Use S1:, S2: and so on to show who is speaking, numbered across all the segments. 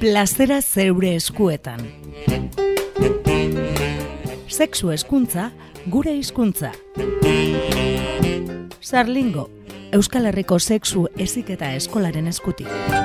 S1: Plazera zeure eskuetan. Sexu eskuntza, gure hizkuntza. Sarlingo, Euskal Herriko sexu eziketa eskolaren eskutik.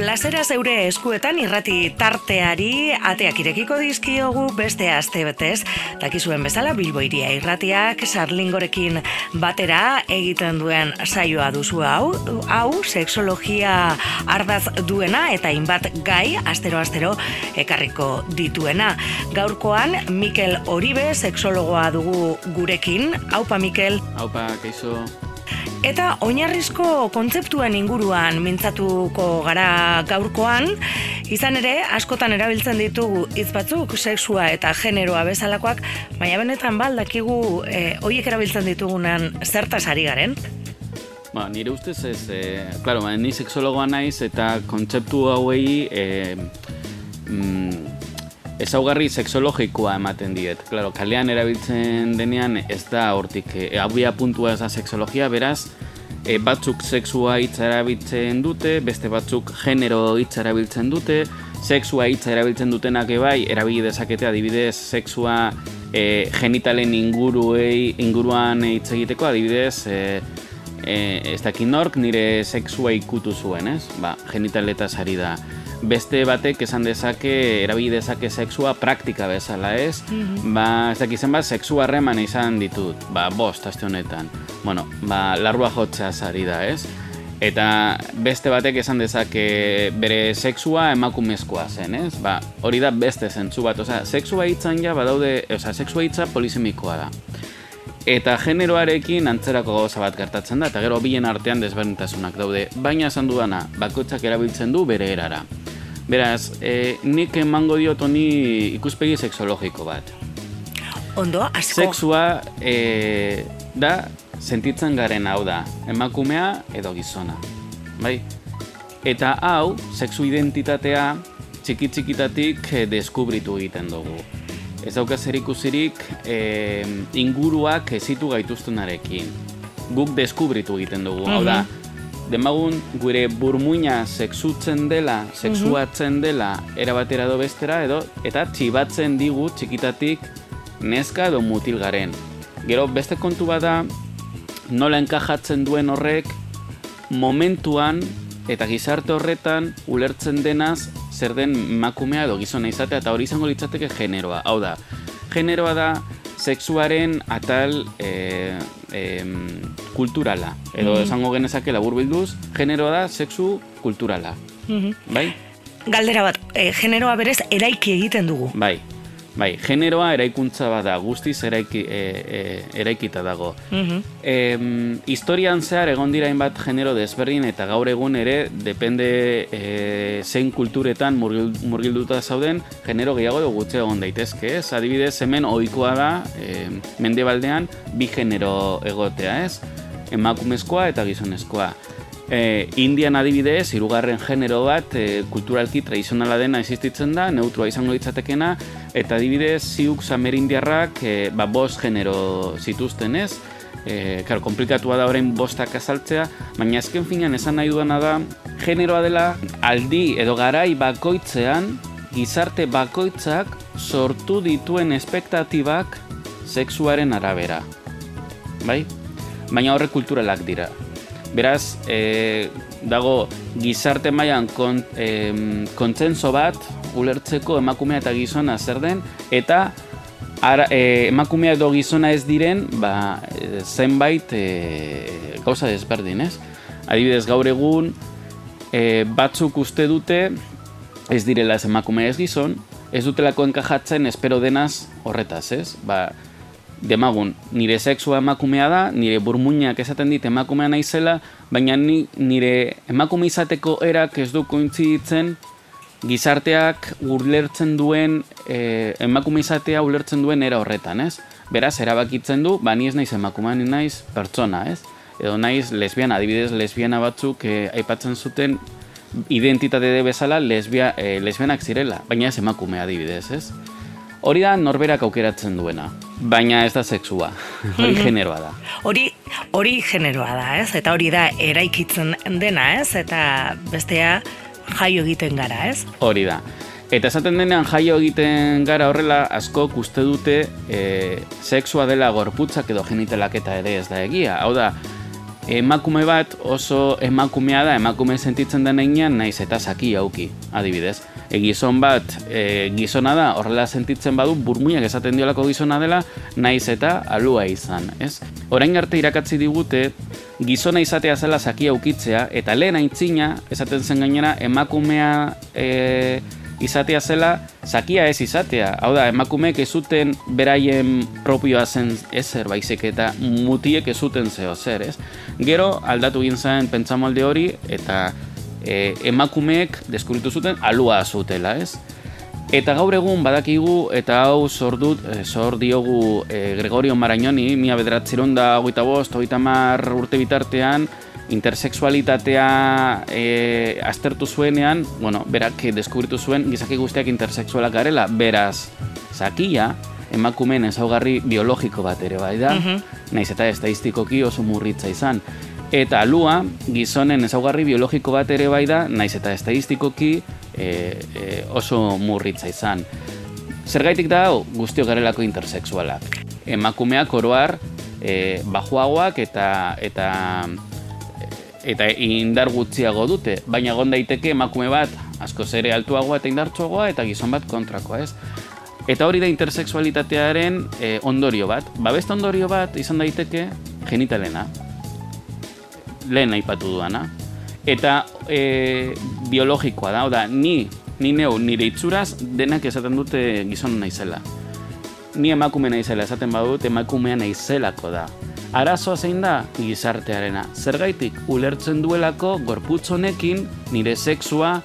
S1: Plazera zeure eskuetan irrati tarteari ateak irekiko dizkiogu beste aste betez. Dakizuen bezala Bilbo iria irratiak sarlingorekin batera egiten duen saioa duzu hau, hau sexologia ardaz duena eta inbat gai astero-astero ekarriko dituena. Gaurkoan Mikel Oribe sexologoa dugu gurekin. Haupa Mikel.
S2: Haupa, keizo.
S1: Eta oinarrizko kontzeptuen inguruan mintzatuko gara gaurkoan, izan ere, askotan erabiltzen ditugu hitz batzuk, sexua eta generoa bezalakoak, baina benetan baldakigu e, hoiek erabiltzen ditugunan zertaz ari garen?
S2: Ba, nire ustez ez, e, claro, ba, ni sexologoa naiz eta kontzeptu hauei e, mm, ezaugarri sexologikoa ematen diet. Claro, kalean erabiltzen denean ez da hortik e, abia puntua ez da sexologia, beraz, e, batzuk sexua hitza erabiltzen dute, beste batzuk genero hitza erabiltzen dute, sexua hitza erabiltzen dutenak ebai, erabili dezakete adibidez sexua e, genitalen inguruei, inguruan hitz egiteko, adibidez, e, e, ez dakin nork nire sexua ikutu zuen, ez? Ba, genitaletaz ari da beste batek esan dezake erabili dezake sexua praktika bezala, ez? Mm Ba, ez dakit zenbat sexu harreman izan ditut. Ba, bost aste honetan. Bueno, ba, larrua jotzea sari da, ez? Eta beste batek esan dezake bere sexua emakumezkoa zen, ez? Ba, hori da beste zentzu bat, osea, sexua hitzan ja badaude, osea, sexua hitza polisemikoa da. Eta generoarekin antzerako gauza bat gertatzen da, eta gero bilen artean desberdintasunak daude. Baina esan dudana, bakoitzak erabiltzen du bere erara. Beraz, e, nik emango diot honi ikuspegi sexologiko bat.
S1: Ondo, asko.
S2: Sexua e, da sentitzen garen hau da, emakumea edo gizona. Bai? Eta hau, sexu identitatea txiki-txikitatik e, deskubritu egiten dugu. Ez dauka zer ikusirik e, inguruak ezitu gaituztenarekin. Guk deskubritu egiten dugu. Hau da, mhm demagun gure burmuina sexutzen dela, sexuatzen dela erabatera do bestera edo eta txibatzen digu txikitatik neska edo mutil garen. Gero beste kontu bada nola enkajatzen duen horrek momentuan eta gizarte horretan ulertzen denaz zer den makumea edo gizona izatea eta hori izango litzateke generoa. Hau da, generoa da sexuaren atal e, e, kulturala. Edo mm esango genezake labur bilduz, generoa da sexu kulturala. Mm Bai?
S1: Galdera bat, e, generoa berez eraiki egiten dugu.
S2: Bai, Bai, generoa eraikuntza bada, guztiz eraiki, e, e, eraikita dago. Mm historian zehar egon dira bat genero desberdin eta gaur egun ere, depende e, zein kulturetan murgilduta zauden, genero gehiago dugu gutxe egon daitezke, ez? Adibidez, hemen ohikoa da, e, mendebaldean, bi genero egotea, ez? Emakumezkoa eta gizonezkoa. E, Indian adibidez, hirugarren genero bat, e, kulturalki tradizionala dena existitzen da, neutroa izango ditzatekena, eta adibidez, ziuk samerindiarrak e, ba, bost genero zituzten ez, e, karo, komplikatua da orain bostak azaltzea, baina azken finean esan nahi duana da, generoa dela aldi edo garai bakoitzean, gizarte bakoitzak sortu dituen espektatibak sexuaren arabera. Bai? Baina horre kulturalak dira. Beraz, e, dago gizarte mailan kon, e, kontsenso bat ulertzeko emakumea eta gizona zer den eta ara, e, emakumea edo gizona ez diren ba, e, zenbait e, gauza desberdin, ez? Adibidez, gaur egun e, batzuk uste dute ez direla ez emakumea ez gizon, ez dutelako enkajatzen espero denaz horretaz, ez? Ba, demagun, nire sexua emakumea da, nire burmuinak esaten dit emakumea naizela, baina ni, nire emakume izateko erak ez du kointziditzen gizarteak ulertzen duen, e, emakume izatea ulertzen duen era horretan, ez? Beraz, erabakitzen du, ba, ni ez naiz emakumean, ni naiz pertsona, ez? Edo naiz lesbiana, adibidez, lesbiana batzuk e, aipatzen zuten identitate de bezala lesbia, e, lesbianak zirela, baina ez emakume adibidez, ez? Hori da norberak aukeratzen duena, baina ez da sexua, hori generoa da.
S1: Hori, hori generoa da, ez? Eta hori da eraikitzen dena, ez? Eta bestea jaio egiten gara, ez?
S2: Hori da. Eta esaten denean jaio egiten gara horrela asko uste dute e, sexua dela gorputzak edo genitalaketa ere ez da egia. Hau da, emakume bat oso emakumea da, emakume sentitzen den naiz eta saki hauki, adibidez. E, gizon bat e, gizona da, horrela sentitzen badu, burmuiak esaten diolako gizona dela, naiz eta alua izan, ez? Orain arte irakatzi digute, gizona izatea zela saki aukitzea, eta lehen aintzina, esaten zen gainera, emakumea... E, izatea zela, zakia ez izatea. Hau da, emakumeek ez zuten beraien propioa zen ezer baizik eta mutiek ez zuten zeo zer, ez? Gero, aldatu gintzen pentsamolde hori, eta e, emakumeek deskubritu zuten alua zutela, ez? Eta gaur egun badakigu, eta hau zordut, e, zor diogu e, Gregorio Marañoni, mia bederatzeron da hogeita bost, hogeita mar urte bitartean, intersexualitatea e, aztertu zuenean, bueno, berak deskubritu zuen gizaki guztiak intersexualak garela, beraz, zakia, emakumeen ezaugarri biologiko bat ere bai da, mm naiz eta estadistikoki oso murritza izan. Eta alua, gizonen ezaugarri biologiko bat ere bai da, naiz eta estadistikoki e, e, oso murritza izan. Zergaitik da guztio garelako intersexualak. Emakumeak oroar, e, bajuagoak eta, eta eta indar gutxiago dute, baina egon daiteke emakume bat asko ere altuagoa eta indartsuagoa eta gizon bat kontrakoa, ez? Eta hori da intersexualitatearen e, ondorio bat. Ba beste ondorio bat izan daiteke genitalena. Lehen aipatu duana. Eta e, biologikoa da, oda, ni, ni neu nire itzuraz denak esaten dute gizon naizela. Ni emakume naizela esaten badut emakumea naizelako da. Arazoa zein da gizartearena. Zergaitik ulertzen duelako gorputz honekin nire sexua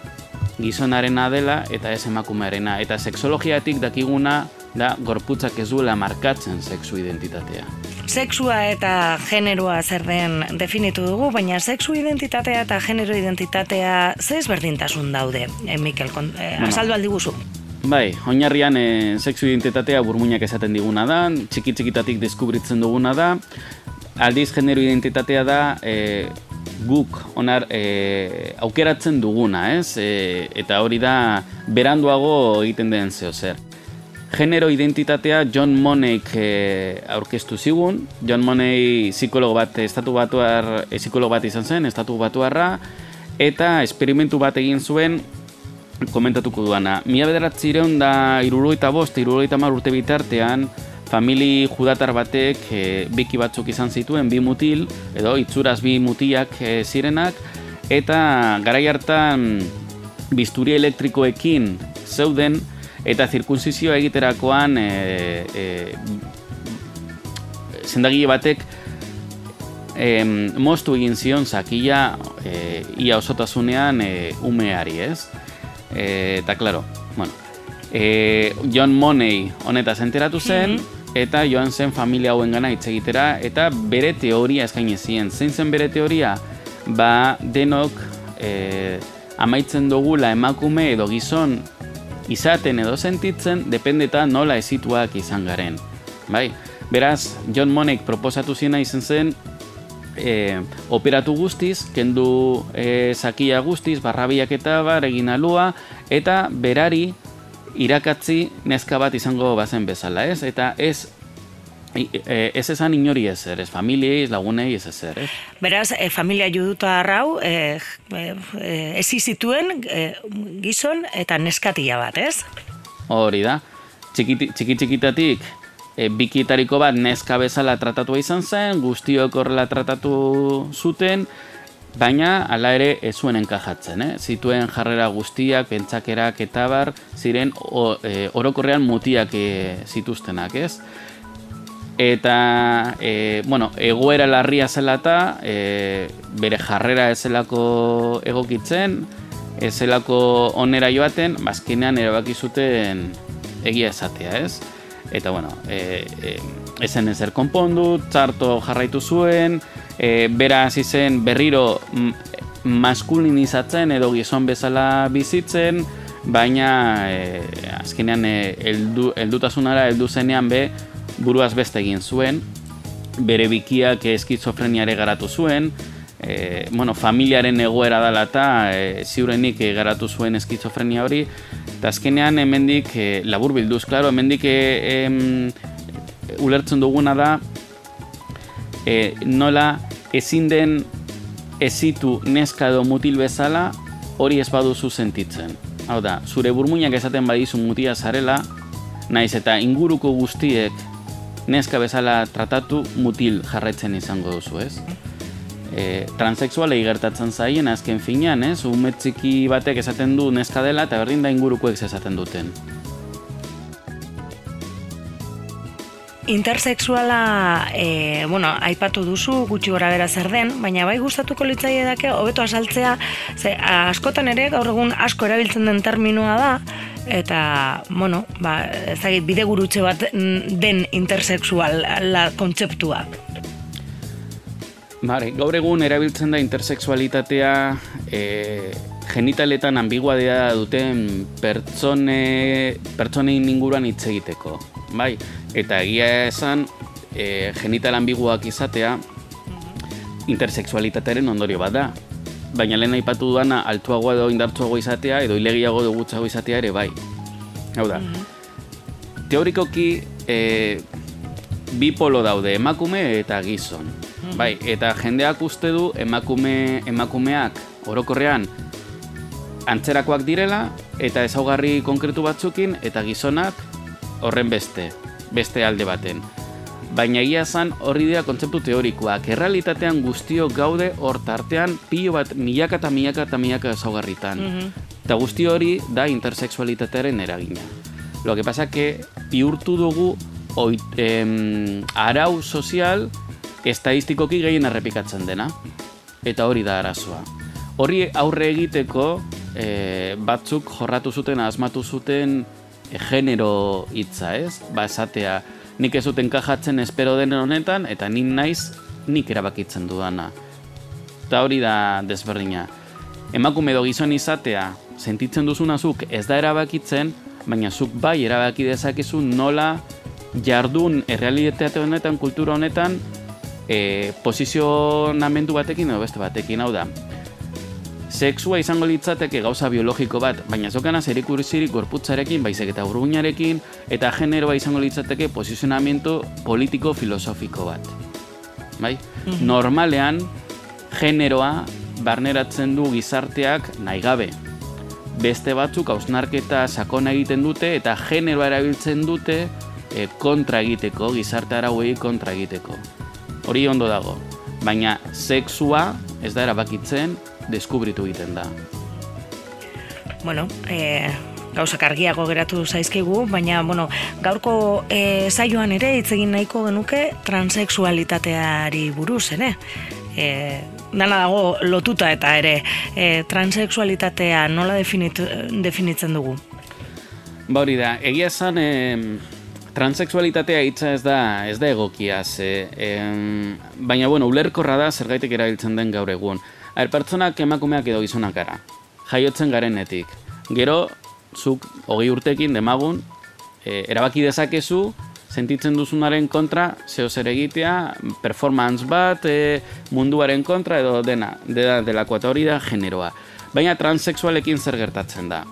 S2: gizonarena dela eta ez emakumearena. Eta sexologiatik dakiguna da gorputzak ez duela markatzen sexu identitatea.
S1: Sexua eta generoa zer den definitu dugu, baina sexu identitatea eta genero identitatea zeiz berdintasun daude, eh, Mikel, eh, azaldu aldi guzu.
S2: Bai, oinarrian e, sexu identitatea burmuinak esaten diguna da, txiki txikitatik deskubritzen duguna da, aldiz genero identitatea da e, guk onar e, aukeratzen duguna, ez? E, eta hori da beranduago egiten den zeo zer. Genero identitatea John Moneyk e, aurkeztu zigun. John Money psikologo bat, estatu batuar, e, psikologo bat izan zen, estatu batuarra, eta esperimentu bat egin zuen komentatuko duana. Mila bederatzireun da iruroita bost, iruroita mar urte bitartean, famili judatar batek e, biki batzuk izan zituen, bi mutil, edo itzuraz bi mutiak e, zirenak, eta garai hartan bisturi elektrikoekin zeuden, eta zirkunzizioa egiterakoan e, e, zendagile batek e, moztu egin zion zakila e, ia osotasunean e, umeari, ez? E, eta, claro, bueno, e, John Money honetaz enteratu zen, mm -hmm. eta joan zen familia hauen gana hitz egitera, eta bere teoria eskaini zien. Zein zen bere teoria? Ba, denok e, amaitzen dugula emakume edo gizon izaten edo sentitzen, dependeta nola ezituak izan garen. Bai? Beraz, John Monek proposatu ziena izan zen, e, operatu guztiz, kendu e, zakia guztiz, barrabiak eta bar, egin alua, eta berari irakatzi neska bat izango bazen bezala, ez? Eta ez e, ez esan inori ezer, ez familiei, ez lagunei, ez ezer, ez?
S1: Beraz, e, familia juduta arrau, e, e, ez izituen e, gizon eta neskatia bat, ez?
S2: Hori da. Txiki txikitatik e, bikitariko bat neska bezala tratatu izan zen, guztiok horrela tratatu zuten, baina hala ere ez zuen enkajatzen, eh? zituen jarrera guztiak, pentsakerak eta bar, ziren o, e, orokorrean mutiak e, zituztenak, ez? Eta, e, bueno, egoera larria zela eta e, bere jarrera ez zelako egokitzen, ezelako onera joaten, bazkenean erabaki zuten egia esatea, ez? Eta, bueno, e, e, ezen ezer konpondu, txarto jarraitu zuen, e, bera hasi zen berriro maskulinizatzen edo gizon bezala bizitzen, baina e, azkenean e, eldu, eldutasunara heldu zenean be buruaz beste egin zuen, bere bikiak eskizofreniare garatu zuen, e, bueno, familiaren egoera dela eta e, ziurenik e, garatu zuen eskizofrenia hori, eta azkenean hemendik e, labur bilduz, klaro, hemendik e, e, ulertzen duguna da e, nola ezin den ezitu neska edo mutil bezala hori ez baduzu sentitzen. Hau da, zure burmuinak esaten badizu mutia zarela, naiz eta inguruko guztiek neska bezala tratatu mutil jarraitzen izango duzu, ez? e, transexualei gertatzen zaien azken finean, ez? Umetziki batek esaten du neska dela eta berdin da ingurukoek esaten duten.
S1: Intersexuala, e, bueno, aipatu duzu gutxi gora bera zer den, baina bai gustatuko litzaile dake, hobeto asaltzea, ze askotan ere gaur egun asko erabiltzen den terminoa da, eta, bueno, ba, ezagit, bide gurutxe bat den intersexual la kontzeptua.
S2: Bare, gaur egun erabiltzen da intersexualitatea e, genitaletan ambiguadea duten pertsone, pertsonein inguruan hitz egiteko. Bai, eta egia esan e, genital ambiguak izatea intersexualitatearen ondorio bat da. Baina lehen aipatu duana altuagoa edo indartsuago izatea edo ilegiago edo gutxago izatea ere bai. Hau da, mhm. teorikoki e, bi polo daude emakume eta gizon. Bai, eta jendeak uste du emakume emakumeak orokorrean antzerakoak direla eta ezaugarri konkretu batzukin eta gizonak horren beste, beste alde baten. Baina egia zan horri dira kontzeptu teorikoak. Errealitatean guztio gaude hor tartean pilo bat milaka eta milaka eta milaka ezaugarritan. Mm Eta guzti hori da intersexualitatearen eragina. Lo que pasa que bihurtu dugu oit, em, arau sozial estadistikoki gehien errepikatzen dena. Eta hori da arazoa. Hori aurre egiteko e, batzuk jorratu zuten, asmatu zuten e, genero hitza, ez? Ba, esatea, nik ez zuten kajatzen espero den honetan, eta nik naiz nik erabakitzen dudana. Eta hori da desberdina. Emakume edo gizon izatea, sentitzen duzunazuk ez da erabakitzen, baina zuk bai erabaki dezakezu nola jardun errealitatea honetan, kultura honetan, e, posizionamendu batekin edo beste batekin, hau da. Sexua izango litzateke gauza biologiko bat, baina zokana zerikurzirik gorputzarekin, baizek eta urguinarekin, eta generoa izango litzateke posizionamendu politiko-filosofiko bat. Bai? Mhm. Normalean, generoa barneratzen du gizarteak nahi gabe. Beste batzuk hausnarketa sakona egiten dute eta generoa erabiltzen dute e, kontra egiteko, gizarte arauei kontra egiteko hori ondo dago. Baina sexua ez da erabakitzen deskubritu egiten da.
S1: Bueno, e, gauzak argiago geratu zaizkigu, baina bueno, gaurko e, saioan ere hitz egin nahiko genuke transexualitateari buruz, ere? E, dana dago lotuta eta ere e, transexualitatea nola definit, definitzen dugu?
S2: Ba hori da, egia esan Transexualitatea hitza ez da ez da egokia ze, em, baina bueno, ulerkorra da zergaitik erabiltzen den gaur egun. Aher, pertsonak emakumeak edo gizonak gara. Jaiotzen garenetik. Gero, zuk hogei urtekin demagun, e, erabaki dezakezu, sentitzen duzunaren kontra, zeo zer egitea, performance bat, e, munduaren kontra, edo dena, dela, eta hori da generoa. Baina transexualekin zer gertatzen da.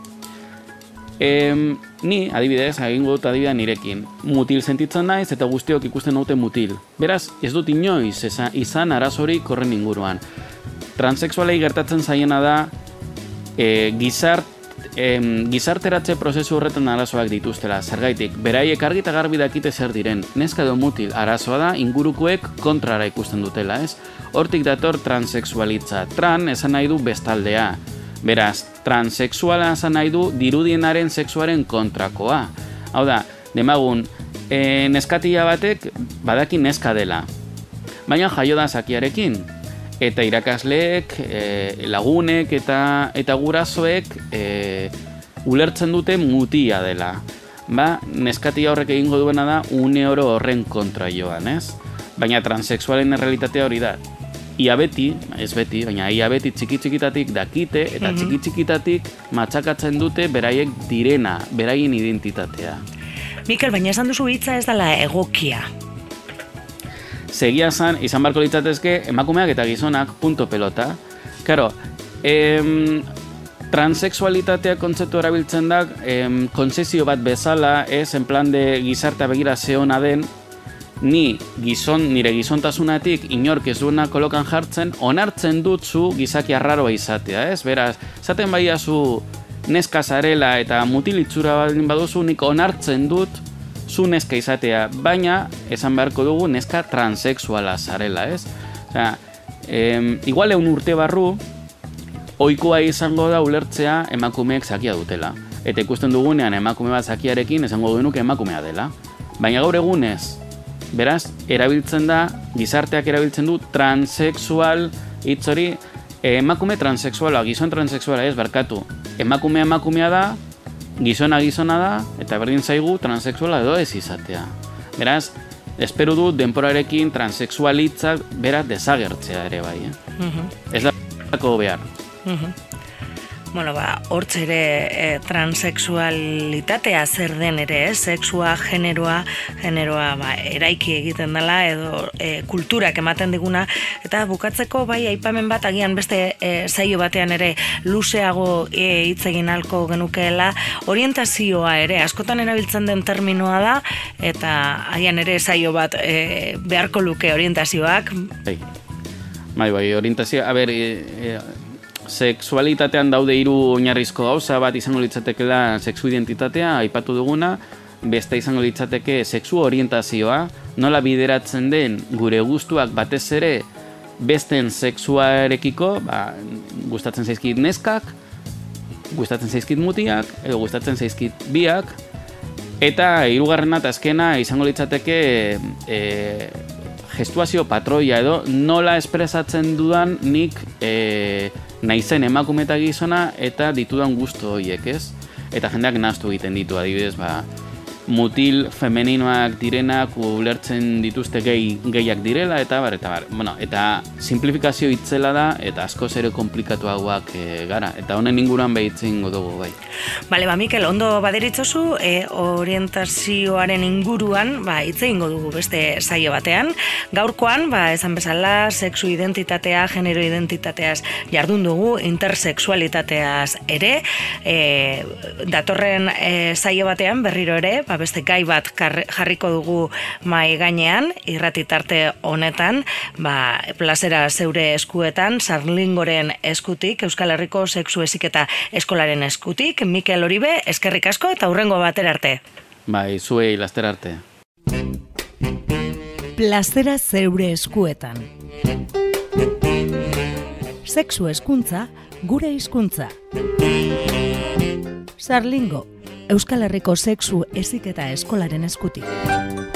S2: Em, ni, adibidez, egingo dut adibidea nirekin. Mutil sentitzen naiz eta guztiok ikusten dute mutil. Beraz, ez dut inoiz izan arazori korren inguruan. Transexualei gertatzen zaiena da e, gizart, em, gizarteratze prozesu horretan arazoak dituztela. Zergaitik, beraiek argi eta garbi dakite zer diren. Neska edo mutil arazoa da ingurukoek kontrara ikusten dutela, ez? Hortik dator transexualitza. Tran esan nahi du bestaldea. Beraz, transexuala zan nahi du dirudienaren sexuaren kontrakoa. Hau da, demagun, e, neskatia batek badaki neska dela. Baina jaio da zakiarekin. Eta irakasleek, e, lagunek eta eta gurasoek e, ulertzen dute mutia dela. Ba, neskati horrek egingo duena da une oro horren kontra joan, ez? Baina transexualen realitatea hori da. Ia beti, ez beti, baina ia beti txiki txikitatik dakite eta mm txiki txikitatik matxakatzen dute beraiek direna, beraien identitatea.
S1: Mikel, baina esan duzu hitza ez dela egokia.
S2: Segia zan, izan barko litzatezke, emakumeak eta gizonak, punto pelota. Karo, em, transexualitatea kontzeptu erabiltzen da, em, konzesio bat bezala, ez, en plan de gizartea begira zeona den, ni gizon, nire gizontasunatik inork ez duena kolokan jartzen, onartzen dut zu gizaki arraroa izatea, ez? Beraz, zaten baia zu neska zarela eta mutilitzura baldin baduzu, nik onartzen dut zu neska izatea, baina esan beharko dugu neska transexuala zarela, ez? Osea, em, igual egun urte barru, oikoa izango da ulertzea emakumeek zakia dutela. Eta ikusten dugunean emakume bat zakiarekin esango genuke emakumea dela. Baina gaur egunez, beraz, erabiltzen da, gizarteak erabiltzen du transexual hitz hori, emakume transexuala, gizon transexuala ez, barkatu. Emakume emakumea da, gizona gizona da, eta berdin zaigu transexuala edo ez izatea. Beraz, espero du denporarekin transexualitzak beraz desagertzea ere bai. Eh?
S1: Mhm.
S2: Ez da behar.
S1: Mhm. Bueno, ba, hortz ere e, transexualitatea zer den ere, eh? sexua, generoa, generoa ba, eraiki egiten dela edo e, kulturak ematen diguna eta bukatzeko bai aipamen bat agian beste e, saio batean ere luzeago e, hitz egin halko genukeela orientazioa ere askotan erabiltzen den terminoa da eta agian ere saio bat e, beharko luke orientazioak.
S2: Bai. Bai, bai, orientazioa, a ber, e, e, sexualitatean daude hiru oinarrizko gauza. Bat izango litzatekeela sexu identitatea aipatu duguna, beste izango litzateke sexu orientazioa, nola bideratzen den gure gustuak batez ere besten sexuarekiko, ba, gustatzen zaizkit neskak, gustatzen zaizkit mutiak, edo gustatzen zaizkit biak, eta hirugarrena eta azkena izango litzateke e, gestuazio patroia edo nola espresatzen dudan nik e, naizen emakume eta gizona eta ditudan gustu horiek, ez? Eta jendeak naztu egiten ditu, adibidez, ba, mutil femeninoak direnak ulertzen dituzte gehi, gehiak direla eta bar, eta bar. Bueno, eta simplifikazio itzela da eta asko zere komplikatuagoak e, gara. Eta honen inguruan behitzen dugu bai.
S1: Bale, ba, Mikel, ondo baderitzozu, e, orientazioaren inguruan, ba, hitze ingo dugu beste saio batean. Gaurkoan, ba, esan bezala, sexu identitatea, genero identitateaz jardun dugu, intersexualitateaz ere, e, datorren e, saio batean, berriro ere, ba, beste gai bat jarriko dugu mai gainean, irratitarte honetan, ba, plazera zeure eskuetan, sarlingoren eskutik, Euskal Herriko sexu eziketa eskolaren eskutik, Mikel Oribe, eskerrik asko eta hurrengo batera arte.
S2: Bai, zuei laster arte.
S1: Plazera zeure eskuetan. Sexu eskuntza, gure hizkuntza. Sarlingo, Euskal Herriko sexu eziketa eskolaren eskutik.